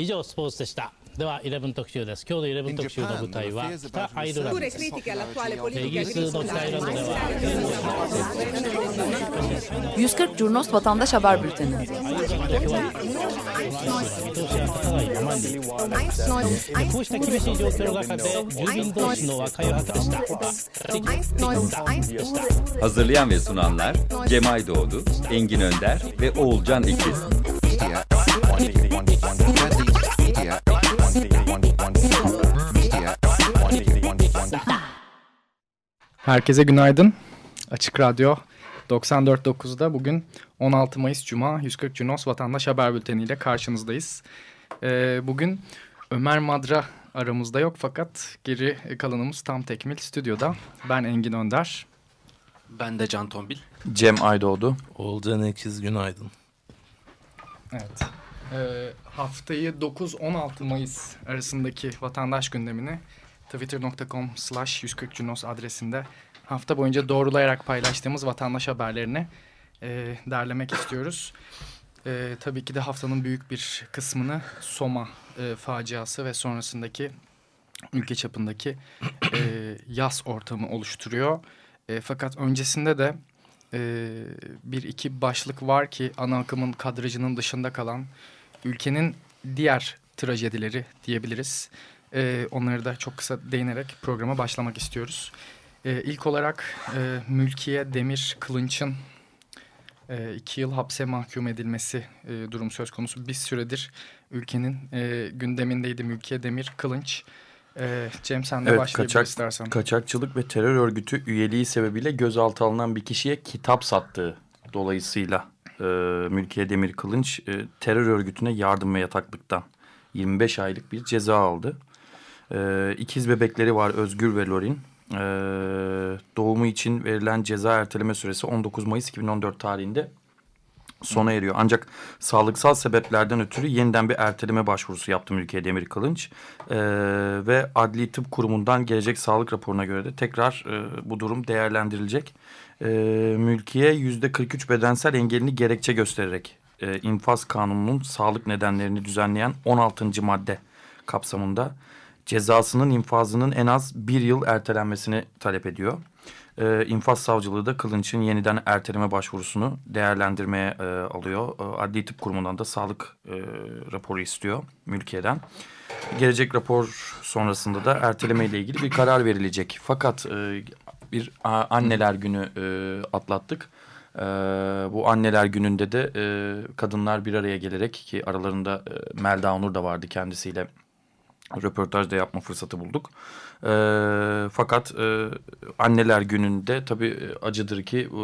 以上スポーツでしたでは11特集です今日の11特集の舞台は北アイルランド Pure です critiche all'attuale イ politica ギリスの北アイルランドでは 140 Curnos Vatandaş Haber Bülteni. 見通しが立たないままにこうした厳しい状況の中で住民同士の和解を図りした Hazırlayan ve sunanlar Cemay Doğdu, Engin Önder ve Oğulcan İkiz. Herkese günaydın. Açık Radyo 94.9'da bugün 16 Mayıs Cuma 140 Cunos Vatandaş Haber Bülteni ile karşınızdayız. Ee, bugün Ömer Madra aramızda yok fakat geri kalanımız tam tekmil stüdyoda. Ben Engin Önder. Ben de Can Tombil. Cem Aydoğdu. Oğulcan Ekiz günaydın. Evet. Ee, haftayı 9-16 Mayıs arasındaki vatandaş gündemini twitter.com slash 140 Cunos adresinde hafta boyunca doğrulayarak paylaştığımız vatandaş haberlerini e, derlemek istiyoruz. E, tabii ki de haftanın büyük bir kısmını Soma e, faciası ve sonrasındaki ülke çapındaki e, yaz ortamı oluşturuyor. E, fakat öncesinde de e, bir iki başlık var ki ana akımın kadrajının dışında kalan ülkenin diğer trajedileri diyebiliriz. E, onları da çok kısa değinerek programa başlamak istiyoruz. E, ilk olarak e, Mülkiye Demir Kılınç'ın e, iki yıl hapse mahkum edilmesi e, durum söz konusu. Bir süredir ülkenin e, gündemindeydi Mülkiye Demir Kılınç. E, Cem sen de Evet, başlayabilir kaçak, istersen. kaçakçılık ve terör örgütü üyeliği sebebiyle gözaltı alınan bir kişiye kitap sattığı dolayısıyla e, Mülkiye Demir Kılınç e, terör örgütüne yardım ve yataklıktan 25 aylık bir ceza aldı. E, ikiz bebekleri var Özgür ve Lorin. E, doğumu için verilen ceza erteleme süresi 19 Mayıs 2014 tarihinde sona eriyor. Ancak sağlıksal sebeplerden ötürü yeniden bir erteleme başvurusu yaptı Mülkiye Demir Kılınç. Ve Adli Tıp Kurumu'ndan gelecek sağlık raporuna göre de tekrar bu durum değerlendirilecek. Ee, Mülkiye %43 bedensel engelini gerekçe göstererek e, infaz kanununun sağlık nedenlerini düzenleyen 16. madde kapsamında cezasının infazının en az bir yıl ertelenmesini talep ediyor. Ee, infaz savcılığı da Kılınç'ın yeniden erteleme başvurusunu değerlendirmeye e, alıyor. E, Adli Tıp Kurumu'ndan da sağlık e, raporu istiyor mülkiyeden. Gelecek rapor sonrasında da erteleme ile ilgili bir karar verilecek. Fakat e, bir anneler günü e, atlattık. E, bu anneler gününde de e, kadınlar bir araya gelerek ki aralarında e, Melda Onur da vardı kendisiyle röportaj da yapma fırsatı bulduk. E, fakat e, anneler gününde tabii e, acıdır ki e,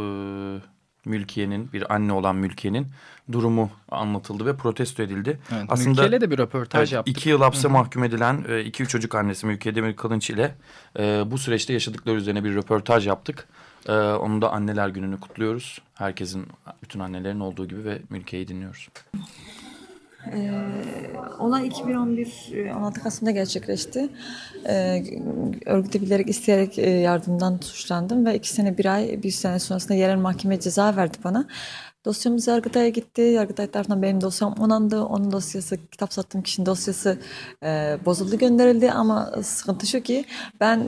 Mülkiye'nin bir anne olan Mülkiye'nin durumu anlatıldı ve protesto edildi. Evet, Aslında Mülkiye'yle de bir röportaj evet, yaptık. iki yıl hapse mahkum edilen e, iki üç çocuk annesi Mülkiye Demir Kılınç ile e, bu süreçte yaşadıkları üzerine bir röportaj yaptık. E, onun da anneler gününü kutluyoruz. Herkesin, bütün annelerin olduğu gibi ve Mülkiye'yi dinliyoruz. Ee, olay 2011 e, 16 Kasım'da gerçekleşti. Ee, örgüte bilerek isteyerek e, yardımdan suçlandım ve iki sene bir ay bir sene sonrasında yerel mahkeme ceza verdi bana. Dosyamız Yargıtay'a gitti. Yargıtay tarafından benim dosyam onandı. Onun dosyası, kitap sattığım kişinin dosyası e, bozuldu gönderildi. Ama sıkıntı şu ki ben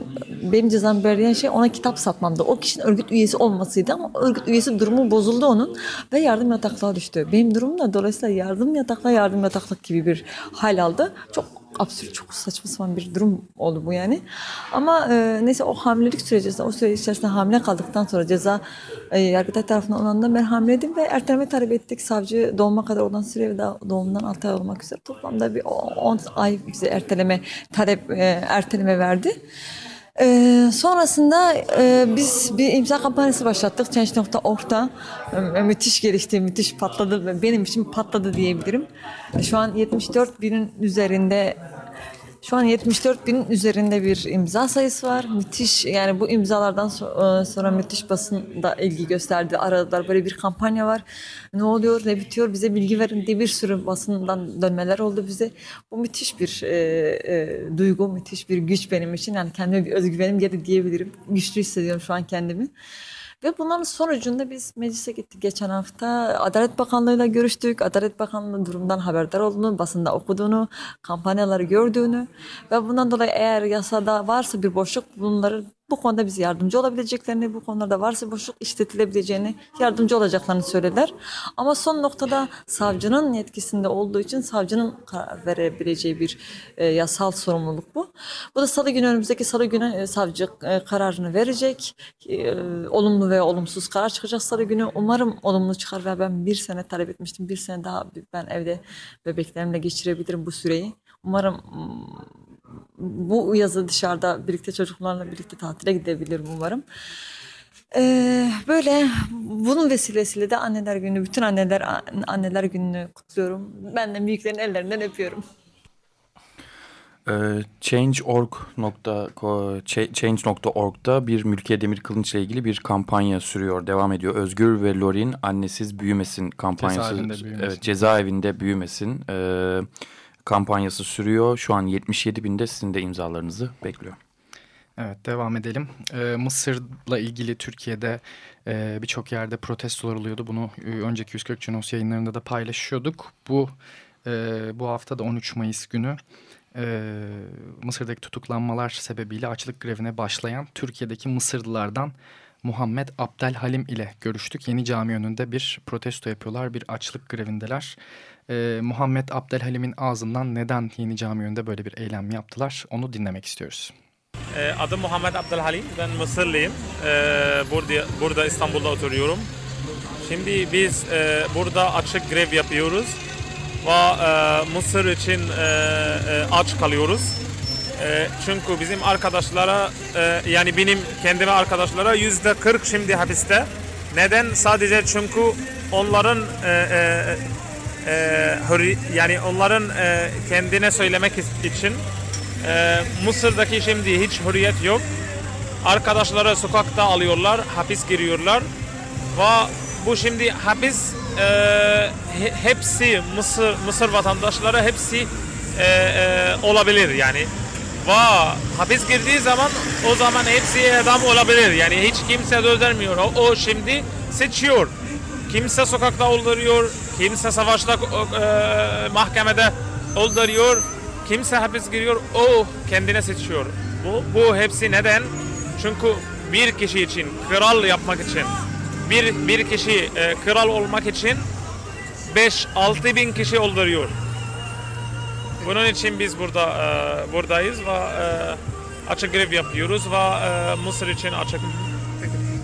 benim cezamı belirleyen şey ona kitap satmamdı. O kişinin örgüt üyesi olmasıydı ama örgüt üyesi durumu bozuldu onun ve yardım yataklığa düştü. Benim durumum da dolayısıyla yardım yataklığa yardım yataklık gibi bir hal aldı. Çok absürt, çok saçma sapan bir durum oldu bu yani. Ama e, neyse o hamilelik sürecinde, o süre içerisinde hamile kaldıktan sonra ceza e, Yargıtay tarafından onanında ben hamileydim ve erteleme talep ettik. Savcı doğuma kadar olan süre ve doğumdan 6 ay olmak üzere toplamda bir 10 ay bize erteleme talep e, erteleme verdi. Ee, sonrasında e, biz bir imza kampanyası başlattık Change.org'da. Ee, müthiş gelişti, müthiş patladı. Benim için patladı diyebilirim. Şu an 74 binin üzerinde şu an 74 binin üzerinde bir imza sayısı var. Müthiş yani bu imzalardan e, sonra müthiş basın da ilgi gösterdi. Aradılar böyle bir kampanya var. Ne oluyor ne bitiyor bize bilgi verin diye bir sürü basından dönmeler oldu bize. Bu müthiş bir e, e, duygu, müthiş bir güç benim için. Yani kendime bir özgüvenim geldi diyebilirim. Güçlü hissediyorum şu an kendimi. Ve bunların sonucunda biz meclise gittik geçen hafta. Adalet Bakanlığı'yla görüştük. Adalet Bakanlığı durumdan haberdar olduğunu, basında okuduğunu, kampanyaları gördüğünü ve bundan dolayı eğer yasada varsa bir boşluk bunları bu konuda bize yardımcı olabileceklerini, bu konularda varsa boşluk işletilebileceğini, yardımcı olacaklarını söylediler. Ama son noktada savcının yetkisinde olduğu için savcının karar verebileceği bir e, yasal sorumluluk bu. Bu da salı günü önümüzdeki salı günü e, savcı e, kararını verecek. E, olumlu ve olumsuz karar çıkacak salı günü. Umarım olumlu çıkar ve ben bir sene talep etmiştim. Bir sene daha ben evde bebeklerimle geçirebilirim bu süreyi. Umarım bu yazı dışarıda birlikte çocuklarla birlikte tatile gidebilirim umarım. Ee, böyle bunun vesilesiyle de anneler günü, bütün anneler anneler gününü kutluyorum. Ben de büyüklerin ellerinden öpüyorum. Ee, Change.org'da bir Mülkiye Demir Kılınç ile ilgili bir kampanya sürüyor, devam ediyor. Özgür ve Lorin annesiz büyümesin kampanyası. Cezaevinde büyümesin. Evet, cezaevinde büyümesin. Ee, kampanyası sürüyor. Şu an 77 binde sizin de imzalarınızı bekliyor. Evet devam edelim. Ee, Mısır'la ilgili Türkiye'de e, birçok yerde protestolar oluyordu. Bunu e, önceki 140 Cunos yayınlarında da paylaşıyorduk. Bu e, bu hafta da 13 Mayıs günü e, Mısır'daki tutuklanmalar sebebiyle açlık grevine başlayan Türkiye'deki Mısırlılardan Muhammed Abdel Halim ile görüştük. Yeni cami önünde bir protesto yapıyorlar, bir açlık grevindeler. Ee, Muhammed Abdel Halim'in ağzından neden Yeni Cami önünde böyle bir eylem yaptılar onu dinlemek istiyoruz. Ee, adım Muhammed Abdülhalim. Ben Mısırlıyım. Ee, burada, burada İstanbul'da oturuyorum. Şimdi biz e, burada açık grev yapıyoruz. Ve e, Mısır için e, e, aç kalıyoruz. E, çünkü bizim arkadaşlara e, yani benim kendime arkadaşlara yüzde 40 şimdi hapiste. Neden? Sadece çünkü onların e, e, yani onların e, kendine söylemek için e, Mısır'daki şimdi hiç hürriyet yok. Arkadaşları sokakta alıyorlar, hapis giriyorlar ve bu şimdi hapis e, hepsi Mısır Mısır vatandaşları hepsi e, e, olabilir yani. Ve hapis girdiği zaman o zaman hepsi adam olabilir. Yani hiç kimse döndürmüyor. O, o şimdi seçiyor. Kimse sokakta öldürüyor, kimse savaşta e, mahkemede öldürüyor, kimse hapis giriyor, o kendine seçiyor. Bu, bu hepsi neden? Çünkü bir kişi için, kral yapmak için, bir, bir kişi e, kral olmak için 5-6 bin kişi öldürüyor. Bunun için biz burada e, buradayız ve e, açık grev yapıyoruz ve e, Mısır için açık.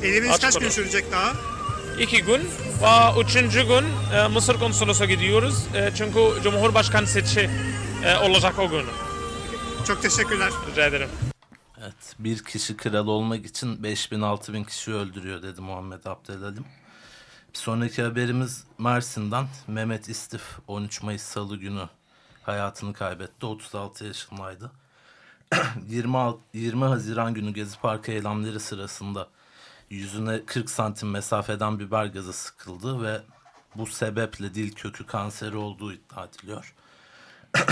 Eyleminiz kaç gün sürecek daha? İki gün ve üçüncü gün e, Mısır konsolosa gidiyoruz. E, çünkü Cumhurbaşkanı seçi e, olacak o gün. Çok teşekkürler. Rica ederim. Evet, bir kişi kral olmak için 5000-6000 kişi öldürüyor dedi Muhammed Abdülhalim. Bir sonraki haberimiz Mersin'den Mehmet İstif 13 Mayıs Salı günü hayatını kaybetti. 36 yaşındaydı. 20, 20 Haziran günü Gezi Parkı eylemleri sırasında yüzüne 40 santim mesafeden biber gazı sıkıldı ve bu sebeple dil kökü kanseri olduğu iddia ediliyor.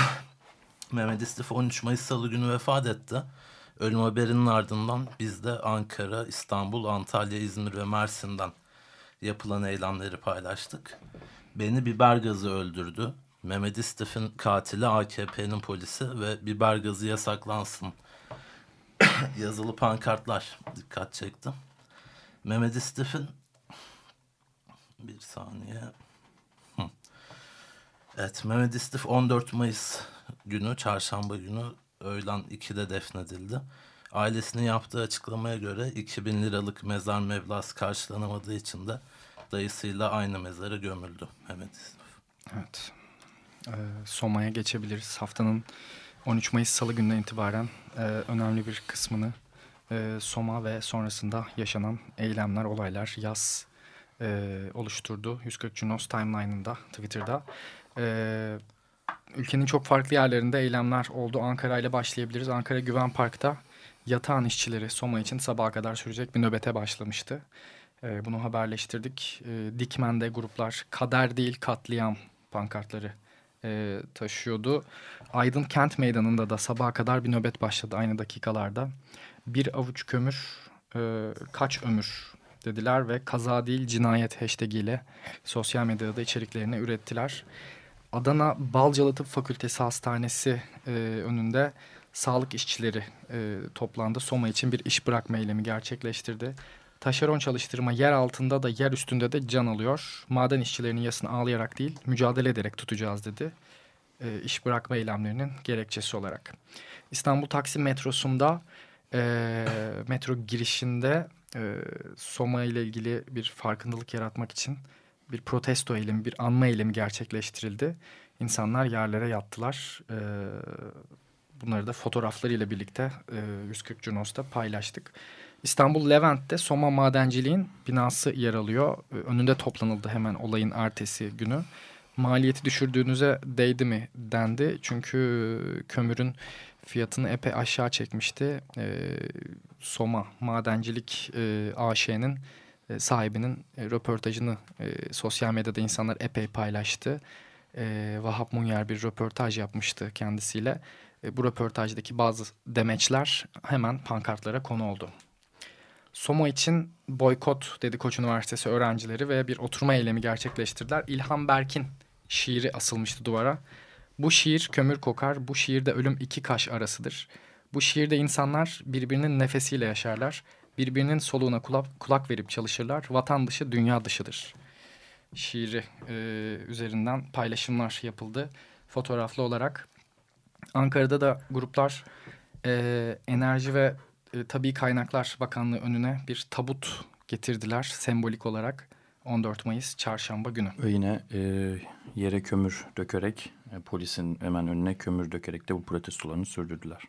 Mehmet İstif 13 Mayıs Salı günü vefat etti. Ölüm haberinin ardından biz de Ankara, İstanbul, Antalya, İzmir ve Mersin'den yapılan eylemleri paylaştık. Beni biber gazı öldürdü. Mehmet İstif'in katili AKP'nin polisi ve biber gazı yasaklansın yazılı pankartlar dikkat çekti. Mehmet İstif'in bir saniye. Hı. Evet Mehmet İstif 14 Mayıs günü çarşamba günü öğlen 2'de defnedildi. Ailesinin yaptığı açıklamaya göre 2000 liralık mezar meblası karşılanamadığı için de dayısıyla aynı mezara gömüldü Mehmet İstif. Evet. Ee, Soma'ya geçebiliriz. Haftanın 13 Mayıs Salı gününden itibaren e, önemli bir kısmını e, Soma ve sonrasında yaşanan eylemler, olaylar, yaz e, oluşturdu. 140 Junos timeline'ında, Twitter'da. E, ülkenin çok farklı yerlerinde eylemler oldu. Ankara ile başlayabiliriz. Ankara Güven Park'ta yatağın işçileri Soma için sabaha kadar sürecek bir nöbete başlamıştı. E, bunu haberleştirdik. E, Dikmen'de gruplar kader değil katliam pankartları e, taşıyordu. Aydın Kent Meydanı'nda da sabaha kadar bir nöbet başladı aynı dakikalarda bir avuç kömür e, kaç ömür dediler ve kaza değil cinayet hashtag ile sosyal medyada içeriklerini ürettiler. Adana Balcalı Tıp Fakültesi Hastanesi e, önünde sağlık işçileri e, toplandı. Soma için bir iş bırakma eylemi gerçekleştirdi. Taşeron çalıştırma yer altında da yer üstünde de can alıyor. Maden işçilerinin yasını ağlayarak değil mücadele ederek tutacağız dedi. E, iş bırakma eylemlerinin gerekçesi olarak. İstanbul Taksim metrosunda e, metro girişinde e, Soma ile ilgili bir farkındalık yaratmak için bir protesto eylemi, bir anma eylemi gerçekleştirildi. İnsanlar yerlere yattılar. E, bunları da fotoğraflarıyla birlikte e, 140 Cunos'ta paylaştık. İstanbul Levent'te Soma Madenciliğin binası yer alıyor. E, önünde toplanıldı hemen olayın ertesi günü. Maliyeti düşürdüğünüze değdi mi dendi. Çünkü kömürün fiyatını epey aşağı çekmişti. E, Soma Madencilik e, AŞ'nin e, sahibinin e, röportajını e, sosyal medyada insanlar epey paylaştı. E, Vahap Munyer bir röportaj yapmıştı kendisiyle. E, bu röportajdaki bazı demeçler hemen pankartlara konu oldu. Soma için boykot dedi Koç Üniversitesi öğrencileri ve bir oturma eylemi gerçekleştirdiler. İlhan Berk'in şiiri asılmıştı duvara. Bu şiir kömür kokar, bu şiirde ölüm iki kaş arasıdır. Bu şiirde insanlar birbirinin nefesiyle yaşarlar. Birbirinin soluğuna kulak, kulak verip çalışırlar. Vatan dışı dünya dışıdır. Şiiri e, üzerinden paylaşımlar yapıldı fotoğraflı olarak. Ankara'da da gruplar e, Enerji ve e, Tabii Kaynaklar Bakanlığı önüne bir tabut getirdiler sembolik olarak 14 Mayıs çarşamba günü. Yine e, yere kömür dökerek e, polisin hemen önüne kömür dökerek de bu protestolarını sürdürdüler.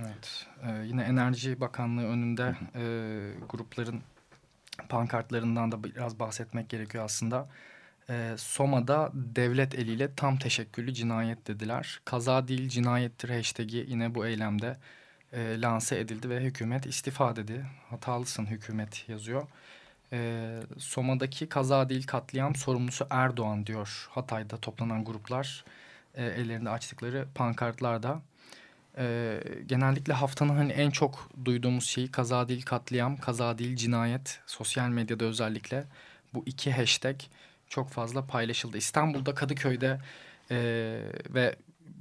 Evet e, yine Enerji Bakanlığı önünde e, grupların pankartlarından da biraz bahsetmek gerekiyor aslında. E, Soma'da devlet eliyle tam teşekküllü cinayet dediler. Kaza değil cinayettir hashtag'i yine bu eylemde e, lanse edildi ve hükümet istifa dedi. Hatalısın hükümet yazıyor. E, Soma'daki kaza değil katliam sorumlusu Erdoğan diyor Hatay'da toplanan gruplar. E, ellerinde açtıkları pankartlarda. E, genellikle haftanın hani en çok duyduğumuz şey kaza değil katliam, kaza değil cinayet. Sosyal medyada özellikle bu iki hashtag çok fazla paylaşıldı. İstanbul'da Kadıköy'de e, ve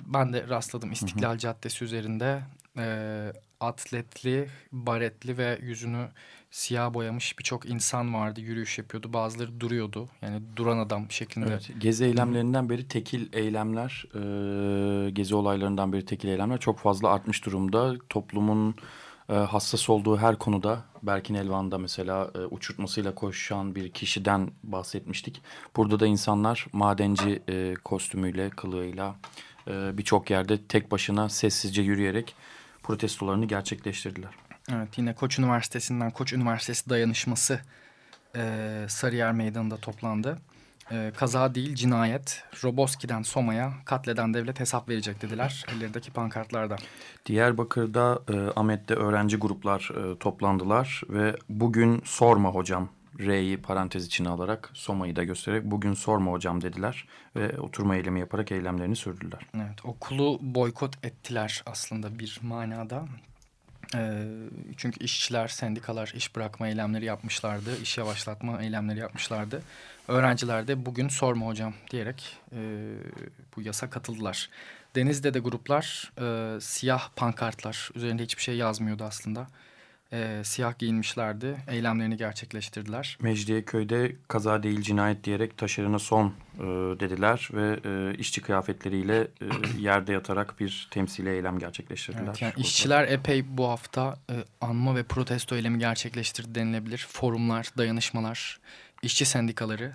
ben de rastladım İstiklal hı hı. Caddesi üzerinde e, atletli, baretli ve yüzünü siyah boyamış birçok insan vardı. Yürüyüş yapıyordu. Bazıları duruyordu. Yani duran adam şeklinde. Evet, gezi eylemlerinden beri tekil eylemler, e, gezi olaylarından beri tekil eylemler çok fazla artmış durumda. Toplumun e, hassas olduğu her konuda Berkin Elvan'da mesela e, uçurtmasıyla koşan bir kişiden bahsetmiştik. Burada da insanlar madenci e, kostümüyle, kılığıyla e, birçok yerde tek başına sessizce yürüyerek protestolarını gerçekleştirdiler. Evet yine Koç Üniversitesi'nden Koç Üniversitesi dayanışması e, Sarıyer Meydanı'nda toplandı. E, kaza değil cinayet. Roboski'den Soma'ya katleden devlet hesap verecek dediler ellerindeki pankartlarda. Diyarbakır'da e, Ahmet'te öğrenci gruplar e, toplandılar ve bugün sorma hocam R'yi parantez içine alarak Soma'yı da göstererek bugün sorma hocam dediler ve oturma eylemi yaparak eylemlerini sürdürdüler. Evet okulu boykot ettiler aslında bir manada. Çünkü işçiler, sendikalar iş bırakma eylemleri yapmışlardı, iş yavaşlatma eylemleri yapmışlardı. Öğrenciler de bugün sorma hocam diyerek e, bu yasa katıldılar. Deniz'de de gruplar e, siyah pankartlar, üzerinde hiçbir şey yazmıyordu aslında e, siyah giyinmişlerdi. Eylemlerini gerçekleştirdiler. Mecidiyeköy'de kaza değil cinayet diyerek taşerına son e, dediler ve e, işçi kıyafetleriyle e, yerde yatarak bir temsili eylem gerçekleştirdiler. Evet, yani işçiler epey bu hafta e, anma ve protesto eylemi gerçekleştirdi denilebilir. Forumlar, dayanışmalar, işçi sendikaları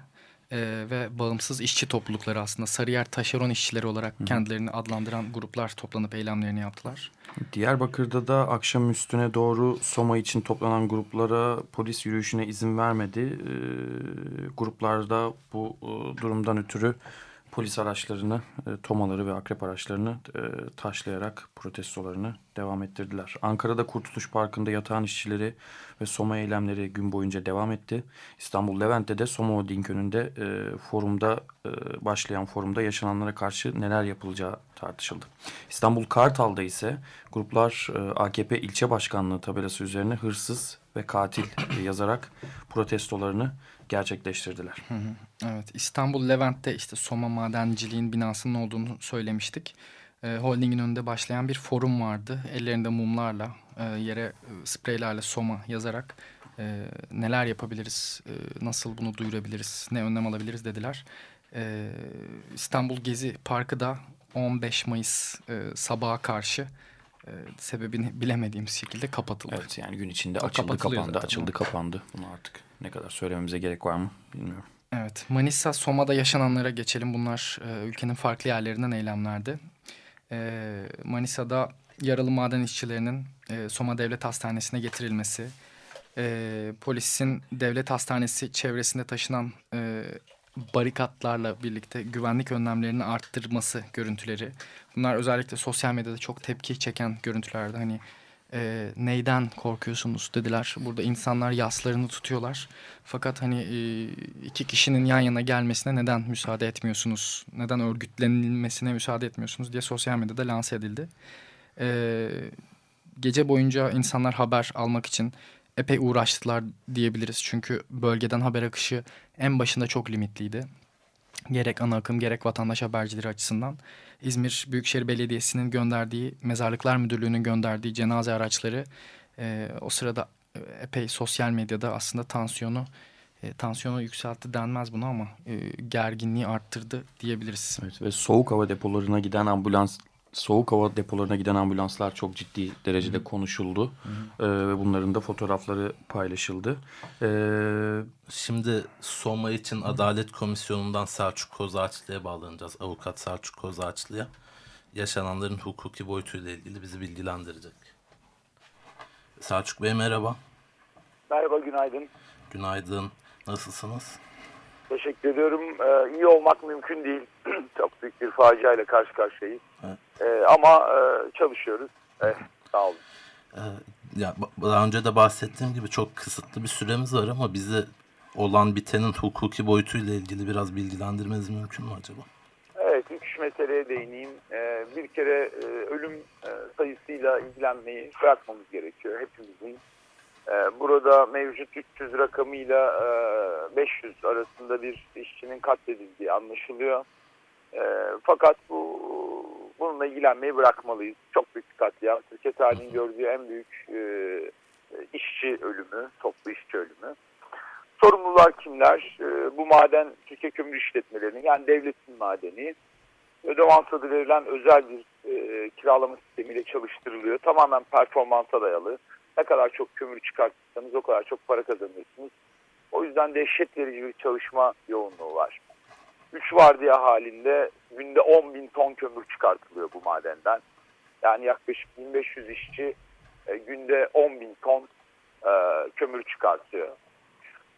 e, ve bağımsız işçi toplulukları aslında Sarıyer taşeron işçileri olarak Hı. kendilerini adlandıran gruplar toplanıp eylemlerini yaptılar. Diyarbakır'da da akşam üstüne doğru Soma için toplanan gruplara polis yürüyüşüne izin vermedi. E, gruplarda bu e, durumdan ötürü polis araçlarını, e, tomaları ve akrep araçlarını e, taşlayarak protestolarını devam ettirdiler. Ankara'da Kurtuluş Parkı'nda yatağın işçileri ve Soma eylemleri gün boyunca devam etti. İstanbul Levent'te de Soma Holding önünde e, forumda e, başlayan forumda yaşananlara karşı neler yapılacağı tartışıldı. İstanbul Kartal'da ise gruplar e, AKP ilçe başkanlığı tabelası üzerine hırsız ve katil yazarak protestolarını gerçekleştirdiler. Hı hı. Evet İstanbul Levent'te işte Soma Madenciliğin binasının olduğunu söylemiştik. E, holdingin önünde başlayan bir forum vardı. Ellerinde mumlarla e, yere e, spreylerle Soma yazarak e, neler yapabiliriz, e, nasıl bunu duyurabiliriz, ne önlem alabiliriz dediler. E, İstanbul Gezi Parkı da 15 Mayıs e, sabaha karşı e, sebebini bilemediğimiz şekilde kapatıldı. Evet yani gün içinde açıldı kapandı, zaten, açıldı kapandı. Bunu artık ne kadar söylememize gerek var mı bilmiyorum. Evet Manisa Soma'da yaşananlara geçelim. Bunlar e, ülkenin farklı yerlerinden eylemlerdi. E, Manisa'da yaralı maden işçilerinin e, Soma Devlet Hastanesi'ne getirilmesi, e, polisin devlet hastanesi çevresinde taşınan e, barikatlarla birlikte güvenlik önlemlerini arttırması görüntüleri. Bunlar özellikle sosyal medyada çok tepki çeken görüntülerdi. Hani e, neyden korkuyorsunuz dediler. Burada insanlar yaslarını tutuyorlar. Fakat hani e, iki kişinin yan yana gelmesine neden müsaade etmiyorsunuz? Neden örgütlenilmesine müsaade etmiyorsunuz diye sosyal medyada lanse edildi. E, gece boyunca insanlar haber almak için epey uğraştılar diyebiliriz. Çünkü bölgeden haber akışı en başında çok limitliydi. Gerek ana akım gerek vatandaş habercileri açısından. İzmir Büyükşehir Belediyesi'nin gönderdiği, Mezarlıklar Müdürlüğü'nün gönderdiği cenaze araçları e, o sırada e, epey sosyal medyada aslında tansiyonu e, tansiyonu yükseltti denmez buna ama e, gerginliği arttırdı diyebiliriz. Evet, ve soğuk hava depolarına giden ambulans soğuk hava depolarına giden ambulanslar çok ciddi derecede Hı. konuşuldu. Hı. Ee, ve bunların da fotoğrafları paylaşıldı. Ee, Şimdi Soma için Adalet Komisyonu'ndan Selçuk Kozağaçlı'ya bağlanacağız. Avukat Selçuk Kozağaçlı'ya. Yaşananların hukuki boyutuyla ilgili bizi bilgilendirecek. Selçuk Bey merhaba. Merhaba günaydın. Günaydın. Nasılsınız? Teşekkür ediyorum. Ee, iyi olmak mümkün değil. Çok büyük bir faciayla karşı karşıyayız. Ee, ama e, çalışıyoruz. Evet, sağ olun. Ee, ya, daha önce de bahsettiğim gibi çok kısıtlı bir süremiz var ama bize olan bitenin hukuki boyutuyla ilgili biraz bilgilendirmeniz mümkün mü acaba? Evet, üç meseleye değineyim. Ee, bir kere e, ölüm e, sayısıyla ilgilenmeyi bırakmamız gerekiyor hepimizin. Ee, burada mevcut 300 rakamıyla e, 500 arasında bir işçinin katledildiği anlaşılıyor. E, fakat bu bununla ilgilenmeyi bırakmalıyız. Çok büyük bir katliam. Türkiye tarihinin gördüğü en büyük e, işçi ölümü, toplu işçi ölümü. Sorumlular kimler? E, bu maden Türkiye Kömür İşletmelerinin yani devletin madeni. Ödevans adı verilen özel bir e, kiralama sistemiyle çalıştırılıyor. Tamamen performansa dayalı. Ne kadar çok kömür çıkartırsanız o kadar çok para kazanıyorsunuz. O yüzden dehşet verici bir çalışma yoğunluğu var. 3 vardiya halinde günde 10 bin ton kömür çıkartılıyor bu madenden. Yani yaklaşık 1500 işçi e, günde 10 bin ton e, kömür çıkartıyor.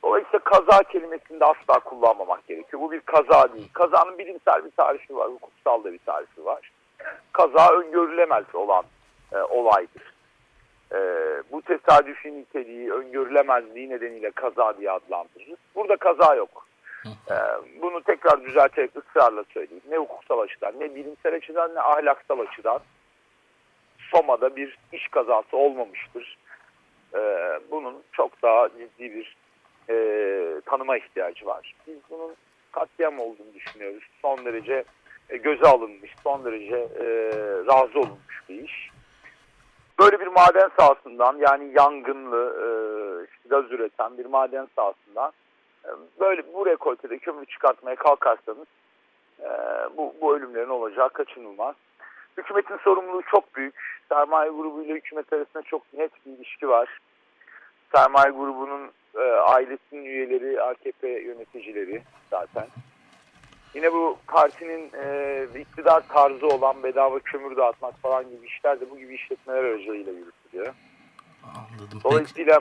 Dolayısıyla kaza kelimesini de asla kullanmamak gerekiyor. Bu bir kaza değil. Kazanın bilimsel bir tarifi var, hukuksal da bir tarifi var. Kaza öngörülemez olan e, olaydır. E, bu tesadüfi niteliği, öngörülemezliği nedeniyle kaza diye adlandırırız. Burada kaza yok. Ee, bunu tekrar düzelterek ısrarla söyleyeyim. Ne hukuksal açıdan, ne bilimsel açıdan, ne ahlaksal açıdan Soma'da bir iş kazası olmamıştır. Ee, bunun çok daha ciddi bir e, tanıma ihtiyacı var. Biz bunun katliam olduğunu düşünüyoruz. Son derece e, göze alınmış, son derece e, razı olunmuş bir iş. Böyle bir maden sahasından yani yangınlı, e, gaz üreten bir maden sahasından böyle bu rekoltede kömür çıkartmaya kalkarsanız e, bu, bu ölümlerin olacağı kaçınılmaz. Hükümetin sorumluluğu çok büyük. Sermaye grubuyla hükümet arasında çok net bir ilişki var. Sermaye grubunun e, ailesinin üyeleri, AKP yöneticileri zaten. Yine bu partinin e, iktidar tarzı olan bedava kömür dağıtmak falan gibi işler de bu gibi işletmeler aracılığıyla yürütülüyor. Anladım. Dolayısıyla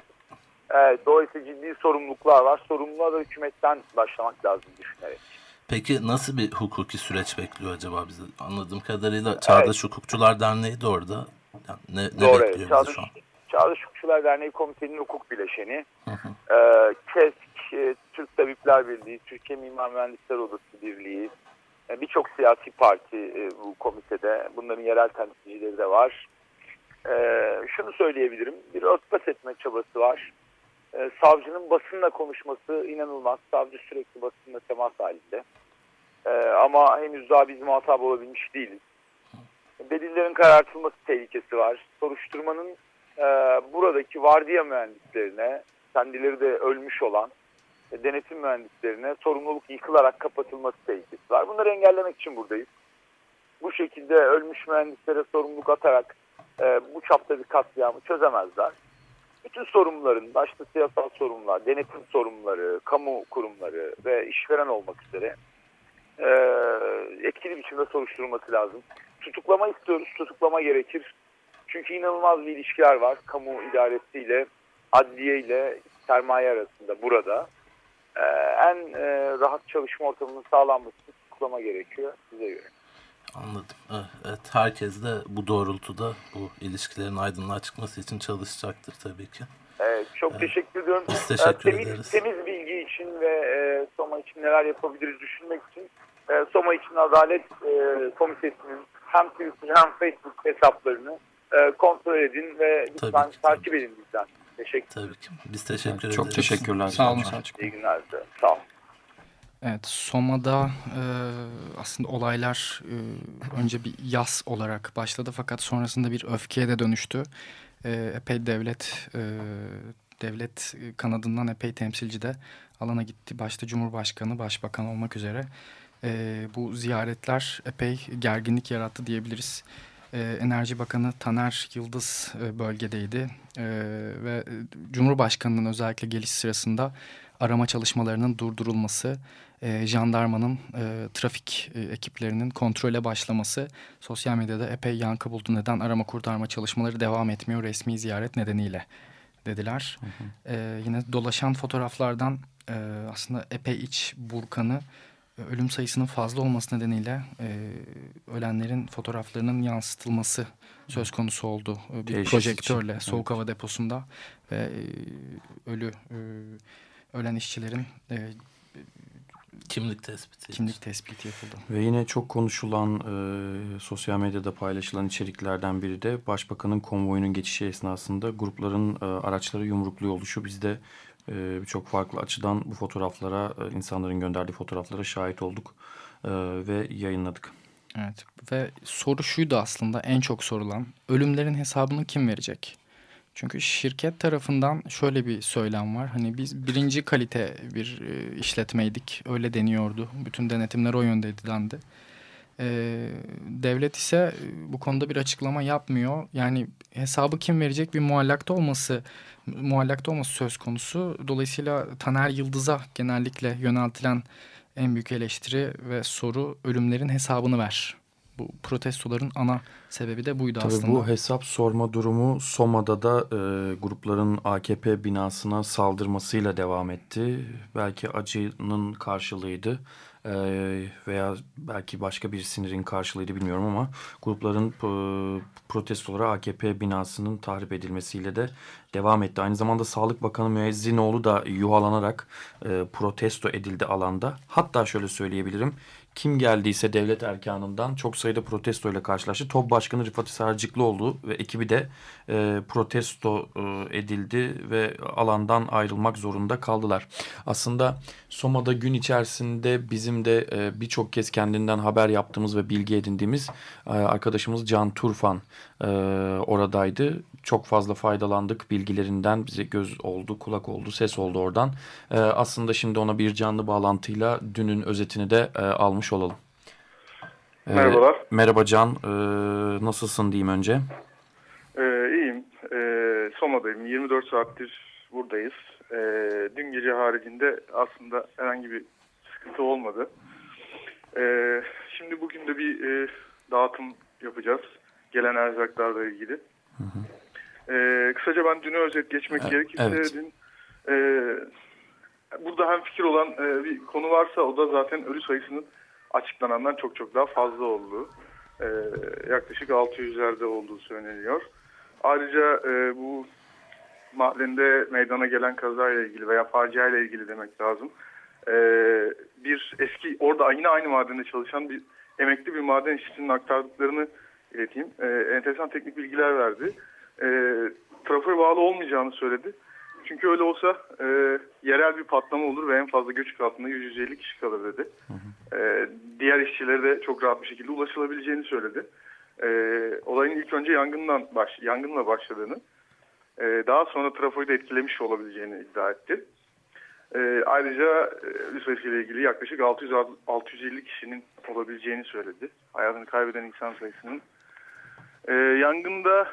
Evet, dolayısıyla ciddi sorumluluklar var. Sorumluluğa da hükümetten başlamak lazım düşünerek. Peki nasıl bir hukuki süreç bekliyor acaba bizi? Anladığım kadarıyla Çağdaş evet. Hukukçular Derneği de orada. Yani ne, ne Doğru, bekliyor evet. Çağdaş, şu an? Çağdaş Hukukçular Derneği Komitenin hukuk bileşeni. Hı hı. Ee, KESK, e, Türk Tabipler Birliği, Türkiye Mimar Mühendisler Odası Birliği, e, birçok siyasi parti e, bu komitede. Bunların yerel temsilcileri de var. Şunu söyleyebilirim. Bir örtbas etme çabası var savcının basınla konuşması inanılmaz. Savcı sürekli basınla temas halinde. Ama henüz daha biz muhatap olabilmiş değiliz. Delillerin karartılması tehlikesi var. Soruşturmanın e, buradaki vardiya mühendislerine, kendileri de ölmüş olan denetim mühendislerine sorumluluk yıkılarak kapatılması tehlikesi var. Bunları engellemek için buradayız. Bu şekilde ölmüş mühendislere sorumluluk atarak e, bu çapta bir katliamı çözemezler. Bütün sorumluların, başta siyasal sorumlular, denetim sorumluları, kamu kurumları ve işveren olmak üzere e, etkili biçimde soruşturulması lazım. Tutuklama istiyoruz, tutuklama gerekir. Çünkü inanılmaz bir ilişkiler var kamu idaresiyle, adliye ile sermaye arasında burada. Ee, en e, rahat çalışma ortamının sağlanması tutuklama gerekiyor size göre. Anladım. Evet, herkes de bu doğrultuda bu ilişkilerin aydınlığa çıkması için çalışacaktır tabii ki. Evet, çok evet. teşekkür ediyorum. Biz teşekkür temiz, ederiz. Temiz bilgi için ve e, Soma için neler yapabiliriz düşünmek için e, Soma için Adalet e, Komitesi'nin hem Twitter hem Facebook hesaplarını e, kontrol edin ve lütfen takip edin bizden. Teşekkür Tabii ki. Biz teşekkür ederiz. Çok teşekkürler. Sağ olun Selçuk. İyi günler. Sağ olun. Evet, Soma'da e, aslında olaylar e, önce bir yas olarak başladı fakat sonrasında bir öfkeye de dönüştü. E, epey devlet e, devlet kanadından epey temsilci de alana gitti. Başta Cumhurbaşkanı, Başbakan olmak üzere. E, bu ziyaretler epey gerginlik yarattı diyebiliriz. E, Enerji Bakanı Taner Yıldız e, bölgedeydi e, ve Cumhurbaşkanı'nın özellikle geliş sırasında arama çalışmalarının durdurulması, e, jandarmanın e, trafik e, ekiplerinin kontrole başlaması sosyal medyada epey yankı buldu. Neden arama kurtarma çalışmaları devam etmiyor resmi ziyaret nedeniyle dediler. Hı hı. E, yine dolaşan fotoğraflardan e, aslında epey iç burkanı ölüm sayısının fazla olması nedeniyle e, ölenlerin fotoğraflarının yansıtılması söz konusu oldu. Bir Teşhis projektörle için. soğuk evet. hava deposunda ve e, ölü e, ölen işçilerin e, kimlik tespiti kimlik tespiti yapıldı. Ve yine çok konuşulan e, sosyal medyada paylaşılan içeriklerden biri de Başbakanın konvoyunun geçişi esnasında grupların e, araçları yumrukluyor oluşu. Biz de e, birçok farklı açıdan bu fotoğraflara, e, insanların gönderdiği fotoğraflara şahit olduk e, ve yayınladık. Evet ve soru şuydu aslında en çok sorulan ölümlerin hesabını kim verecek? Çünkü şirket tarafından şöyle bir söylem var. Hani biz birinci kalite bir e, işletmeydik. Öyle deniyordu. Bütün denetimler o yönde edilendi. E, devlet ise bu konuda bir açıklama yapmıyor. Yani hesabı kim verecek bir muallakta olması muallakta olması söz konusu. Dolayısıyla Taner Yıldız'a genellikle yöneltilen en büyük eleştiri ve soru ölümlerin hesabını ver bu protestoların ana sebebi de buydu Tabii aslında. Bu hesap sorma durumu Soma'da da e, grupların AKP binasına saldırmasıyla devam etti. Belki acının karşılığıydı e, veya belki başka bir sinirin karşılığıydı bilmiyorum ama grupların e, protestolara AKP binasının tahrip edilmesiyle de devam etti. Aynı zamanda Sağlık Bakanı Müezzinoğlu da yuhalanarak e, protesto edildi alanda. Hatta şöyle söyleyebilirim kim geldiyse devlet erkanından çok sayıda protesto ile karşılaştı. TOB Başkanı Rıfat Sarcıklıoğlu ve ekibi de e, protesto e, edildi ve alandan ayrılmak zorunda kaldılar. Aslında Soma'da gün içerisinde bizim de e, birçok kez kendinden haber yaptığımız ve bilgi edindiğimiz e, arkadaşımız Can Turfan e, oradaydı. Çok fazla faydalandık bilgilerinden bize göz oldu, kulak oldu, ses oldu oradan. E, aslında şimdi ona bir canlı bağlantıyla dünün özetini de e, almış olalım. E, Merhabalar. Merhaba Can, e, nasılsın diyeyim önce? E, iyiyim, e, Soma'dayım, 24 saattir buradayız. E, dün gece haricinde aslında herhangi bir sıkıntı olmadı. E, şimdi bugün de bir e, dağıtım yapacağız gelen erzaklarla ilgili. Hı hı. E, kısaca ben dünü özet geçmek evet, gerekirse evet. dün e, burada hem fikir olan e, bir konu varsa o da zaten ölü sayısının açıklanandan çok çok daha fazla olduğu. E, yaklaşık 600'lerde olduğu söyleniyor. Ayrıca e, bu mahallinde meydana gelen kazayla ilgili veya faciayla ilgili demek lazım. E, bir eski orada yine aynı madende çalışan bir emekli bir maden işçisinin aktardıklarını ileteyim. E, enteresan teknik bilgiler verdi. E, trafoya bağlı olmayacağını söyledi. Çünkü öyle olsa e, yerel bir patlama olur ve en fazla göçük altında 150 kişi kalır dedi. E, diğer işçilere de çok rahat bir şekilde ulaşılabileceğini söyledi. E, olayın ilk önce yangından baş, yangınla başladığını, e, daha sonra trafoyu da etkilemiş olabileceğini iddia etti. E, ayrıca e, ölü ile ilgili yaklaşık 600-650 kişinin olabileceğini söyledi. Hayatını kaybeden insan sayısının. E, yangında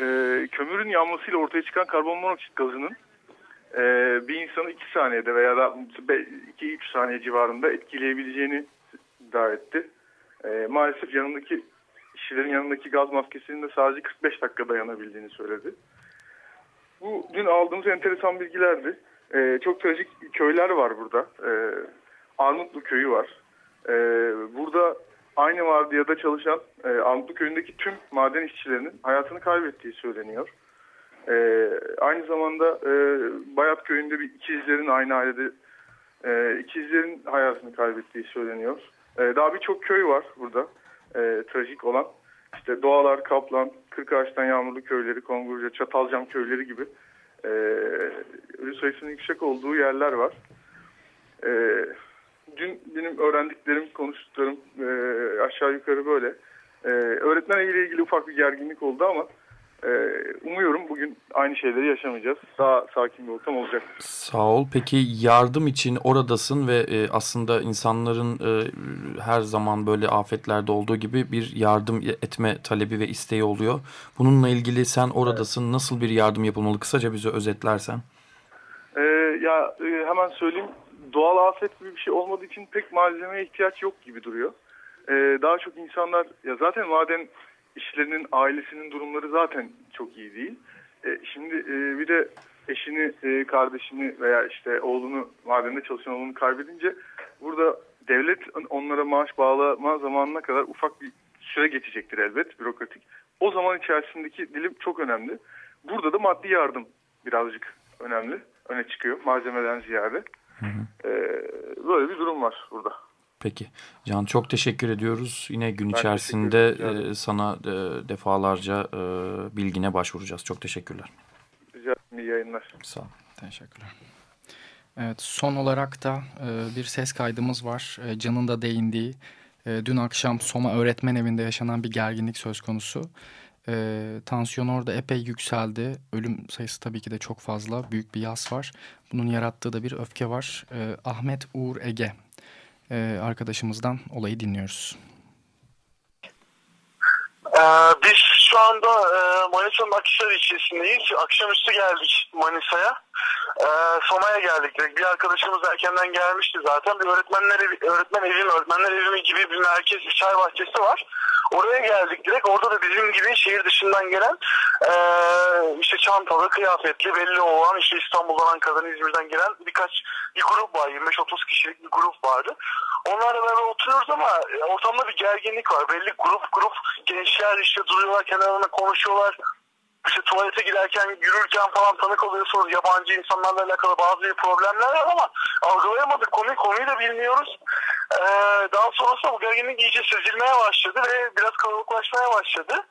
e, kömürün yanmasıyla ortaya çıkan karbon monoksit gazının e, bir insanı 2 saniyede veya da 2-3 saniye civarında etkileyebileceğini iddia etti. E, maalesef yanındaki kişilerin yanındaki gaz maskesinin de sadece 45 dakika dayanabildiğini söyledi. Bu dün aldığımız enteresan bilgilerdi. E, çok trajik köyler var burada. E, Armutlu köyü var. E, burada aynı vardiyada çalışan e, Armutlu köyündeki tüm maden işçilerinin hayatını kaybettiği söyleniyor. E, aynı zamanda e, Bayat köyünde bir ikizlerin aynı ailede e, ikizlerin hayatını kaybettiği söyleniyor. E, daha birçok köy var burada e, trajik olan. İşte Doğalar, Kaplan, Kırkağaç'tan Yağmurlu köyleri, Kongurca, Çatalcam köyleri gibi e, ölü sayısının yüksek olduğu yerler var. E, dün benim öğrendiklerim, konuştuklarım e, aşağı yukarı böyle. E, öğretmen ile ilgili ufak bir gerginlik oldu ama e, umuyorum bugün aynı şeyleri yaşamayacağız. Daha sakin bir ortam olacak. Sağ ol. Peki yardım için oradasın ve e, aslında insanların e, her zaman böyle afetlerde olduğu gibi bir yardım etme talebi ve isteği oluyor. Bununla ilgili sen oradasın. Nasıl bir yardım yapılmalı? Kısaca bize özetlersen. E, ya e, hemen söyleyeyim doğal afet gibi bir şey olmadığı için pek malzemeye ihtiyaç yok gibi duruyor. Ee, daha çok insanlar ya zaten maden işlerinin ailesinin durumları zaten çok iyi değil. Ee, şimdi e, bir de eşini, e, kardeşini veya işte oğlunu madende çalışan oğlunu kaybedince burada devlet onlara maaş bağlama zamanına kadar ufak bir süre geçecektir elbet bürokratik. O zaman içerisindeki dilim çok önemli. Burada da maddi yardım birazcık önemli. Öne çıkıyor malzemeden ziyade. Hı hı. Ee, böyle bir durum var burada. Peki. Can çok teşekkür ediyoruz. Yine gün ben içerisinde e, sana e, defalarca e, bilgine başvuracağız. Çok teşekkürler. Rica ederim. İyi yayınlar. Sağ ol. Teşekkürler. Evet son olarak da e, bir ses kaydımız var. E, Can'ın da değindiği e, dün akşam Soma öğretmen evinde yaşanan bir gerginlik söz konusu. E, tansiyon orada epey yükseldi. Ölüm sayısı tabii ki de çok fazla. Büyük bir yas var. Bunun yarattığı da bir öfke var. E, Ahmet Uğur Ege e, arkadaşımızdan olayı dinliyoruz. Ee, biz şu anda e, Manisa'nın Akhisar ilçesindeyiz. Akşamüstü geldik Manisa'ya. E, Soma'ya geldik. Bir arkadaşımız erkenden gelmişti zaten. Bir öğretmenler evi, öğretmen evi öğretmenler evi gibi bir merkez, bir çay bahçesi var. Oraya geldik direkt. Orada da bizim gibi şehir dışından gelen e, işte çantalı, kıyafetli, belli olan işte İstanbul'dan, Ankara'dan, İzmir'den gelen birkaç bir grup var. 25-30 kişilik bir grup vardı. Onlarla beraber oturuyoruz ama e, ortamda bir gerginlik var. Belli grup grup gençler işte duruyorlar kenarına konuşuyorlar işte tuvalete giderken yürürken falan tanık oluyorsunuz yabancı insanlarla alakalı bazı problemler var ama algılayamadık konuyu konuyu da bilmiyoruz. Ee, daha sonrasında bu gerginlik iyice sezilmeye başladı ve biraz kalabalıklaşmaya başladı.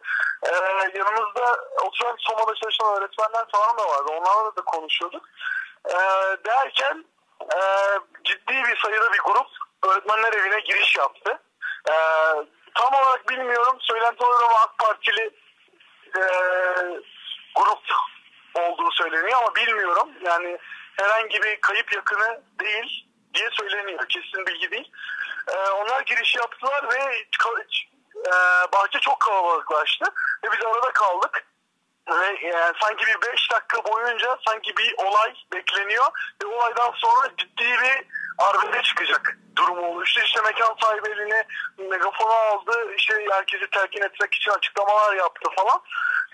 Ee, yanımızda oturan Soma'da çalışan öğretmenler falan da vardı. Onlarla da konuşuyorduk. Ee, derken e, ciddi bir sayıda bir grup öğretmenler evine giriş yaptı. Ee, tam olarak bilmiyorum. Söylenti olarak AK Partili e, grup olduğu söyleniyor ama bilmiyorum. Yani herhangi bir kayıp yakını değil diye söyleniyor. Kesin bilgi değil. E, onlar giriş yaptılar ve e, bahçe çok kalabalıklaştı ve biz arada kaldık. Ve yani sanki bir 5 dakika boyunca sanki bir olay bekleniyor ve olaydan sonra ciddi bir arbede çıkacak durumu oluştu. İşte mekan sahibi eline megafonu aldı, işte herkesi telkin etmek için açıklamalar yaptı falan.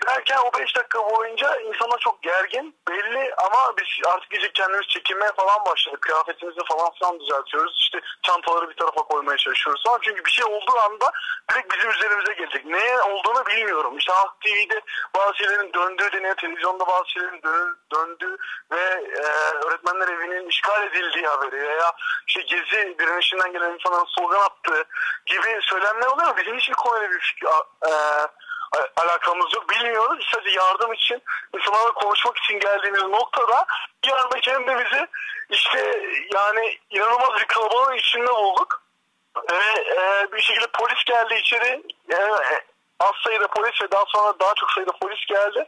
Derken o 5 dakika boyunca insana çok gergin belli ama biz artık iyice kendimiz çekinmeye falan başladık. Kıyafetimizi falan filan düzeltiyoruz. İşte çantaları bir tarafa koymaya çalışıyoruz falan. Çünkü bir şey olduğu anda direkt bizim üzerimize gelecek. Neye olduğunu bilmiyorum. İşte Halk TV'de bazı şeylerin döndüğü deniyor. Televizyonda bazı şeylerin döndüğü ve e, öğretmenler evinin işgal edildiği haberi veya işte gezi direnişinden gelen insanların slogan attığı gibi söylemler oluyor. Bizim hiçbir konuyla bir fikir, e, alakamız yok. Bilmiyoruz. Sadece yardım için, insanlarla konuşmak için geldiğimiz noktada bir anda kendimizi işte yani inanılmaz bir kalabalığın içinde bulduk. Ve e, bir şekilde polis geldi içeri. E, az sayıda polis ve daha sonra daha çok sayıda polis geldi.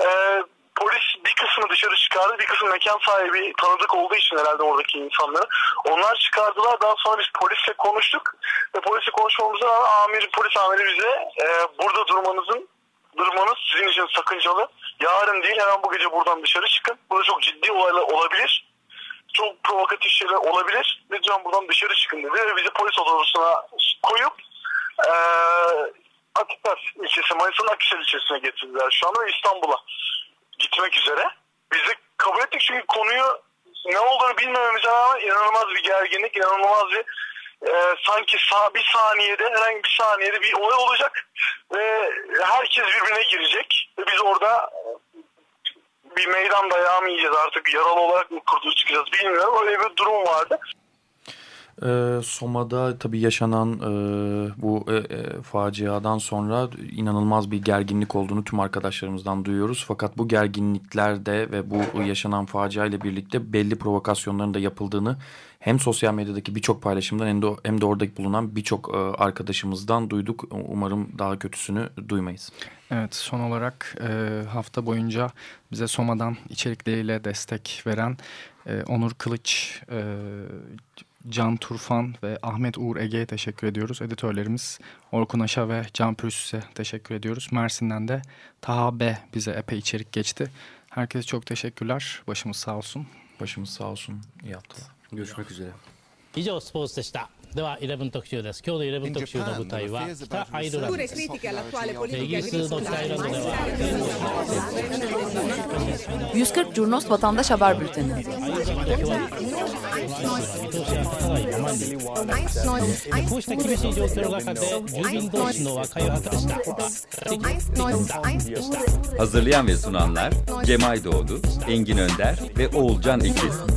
E, polis bir kısmı dışarı çıkardı. Bir kısmı mekan sahibi tanıdık olduğu için herhalde oradaki insanları. Onlar çıkardılar. Daha sonra biz polisle konuştuk. Ve polisle konuşmamızda amir, polis amiri bize e, burada durmanızın durmanız sizin için sakıncalı. Yarın değil hemen bu gece buradan dışarı çıkın. Burada çok ciddi olaylar olabilir. Çok provokatif şeyler olabilir. Lütfen buradan dışarı çıkın dedi. Ve bizi polis odasına koyup e, Akisar ilçesi, Manisa'nın Akisar ilçesine getirdiler şu anda İstanbul'a gitmek üzere. Biz de kabul ettik çünkü konuyu ne olduğunu bilmememize rağmen inanılmaz bir gerginlik, inanılmaz bir e, sanki sağ, bir saniyede herhangi bir saniyede bir olay olacak ve herkes birbirine girecek ve biz orada bir meydan dayağı mı yiyeceğiz artık yaralı olarak mı kurtuluş çıkacağız bilmiyorum öyle bir durum vardı. E, Soma'da tabii yaşanan e, bu e, e, faciadan sonra inanılmaz bir gerginlik olduğunu tüm arkadaşlarımızdan duyuyoruz. Fakat bu gerginliklerde ve bu yaşanan facia ile birlikte belli provokasyonların da yapıldığını hem sosyal medyadaki birçok paylaşımdan hem de, hem de oradaki bulunan birçok e, arkadaşımızdan duyduk. Umarım daha kötüsünü duymayız. Evet son olarak e, hafta boyunca bize Soma'dan içerikleriyle destek veren e, Onur Kılıç, e, Can Turfan ve Ahmet Uğur Ege'ye teşekkür ediyoruz. Editörlerimiz Orkun Aşa ve Can Pürüz'e teşekkür ediyoruz. Mersin'den de Taha B bize epey içerik geçti. Herkese çok teşekkürler. Başımız sağ olsun. Başımız sağ olsun. İyi haftalar. Görüşmek üzere. 以上スポーツでしたでは11特集です今日の11特集の舞台は北アイルランドですイギリスの北アイルランドでは 140 Curnos Vatandaş Haber Bülteni こうした厳しい状況の中で住民同士の和解を図りました Hazırlayan ve sunanlar Cemay Doğdu, Engin Önder ve Oğulcan İkiz.